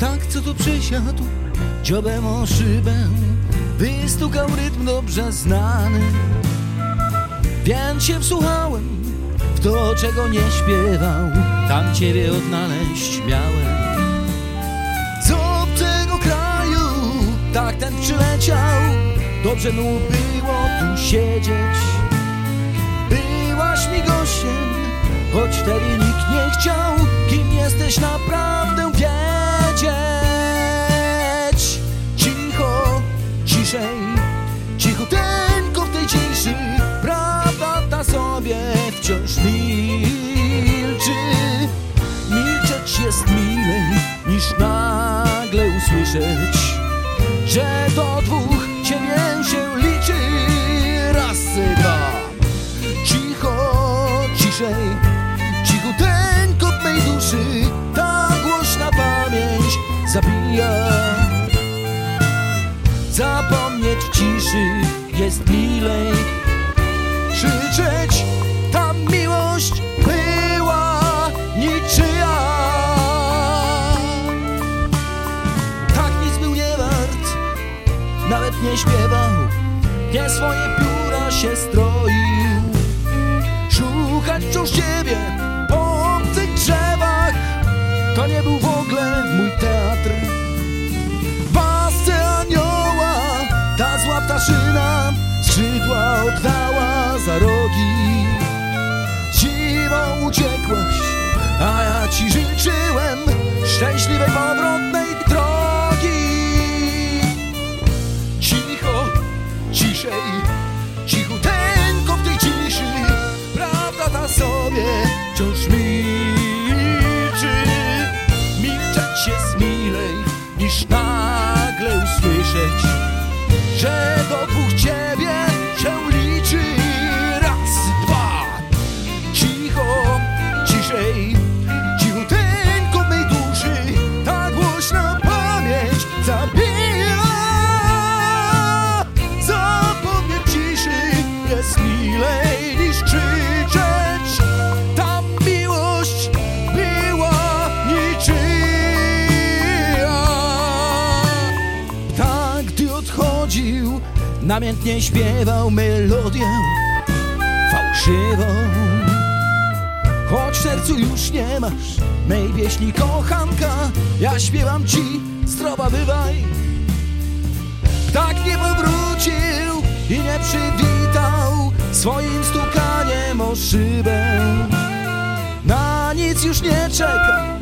Tak, co tu przysiadł, dziobem o szybę, wystukał rytm dobrze znany. Więc się wsłuchałem w to, czego nie śpiewał, tam ciebie odnaleźć miałem. Z obcego kraju, tak ten przyleciał, dobrze mu było tu siedzieć. Byłaś mi gościem, choć wtedy nikt nie chciał, jesteś naprawdę wiedzieć. Cicho, ciszej, cichuteńko w tej ciszy, prawda ta sobie wciąż milczy. Milczeć jest milej niż nagle usłyszeć, że do dwóch ciebie się liczy. Raz, dwa. Cicho, ciszej, ciszy jest milej. Krzyczeć, ta miłość była niczyja. Tak nic był nie wart, nawet nie śpiewał. Nie swoje pióra się stroił. Szukać wciąż ciebie po obcych drzewach To nie był ptaszyna Skrzydła oddała za rogi. Zimą uciekłaś, a ja ci życzyłem Szczęśliwej powrotnej drogi. Cicho, ciszej, cichuteńko w tej ciszy Prawda ta sobie wciąż milczy. Milczeć jest milej niż nagle gdy odchodził, namiętnie śpiewał melodię fałszywą. Choć w sercu już nie masz mej pieśni kochanka Ja śpiewam ci, zdrowa bywaj. Tak nie powrócił i nie przywitał Swoim stukaniem o szybę. Na nic już nie czeka, ciebie już tak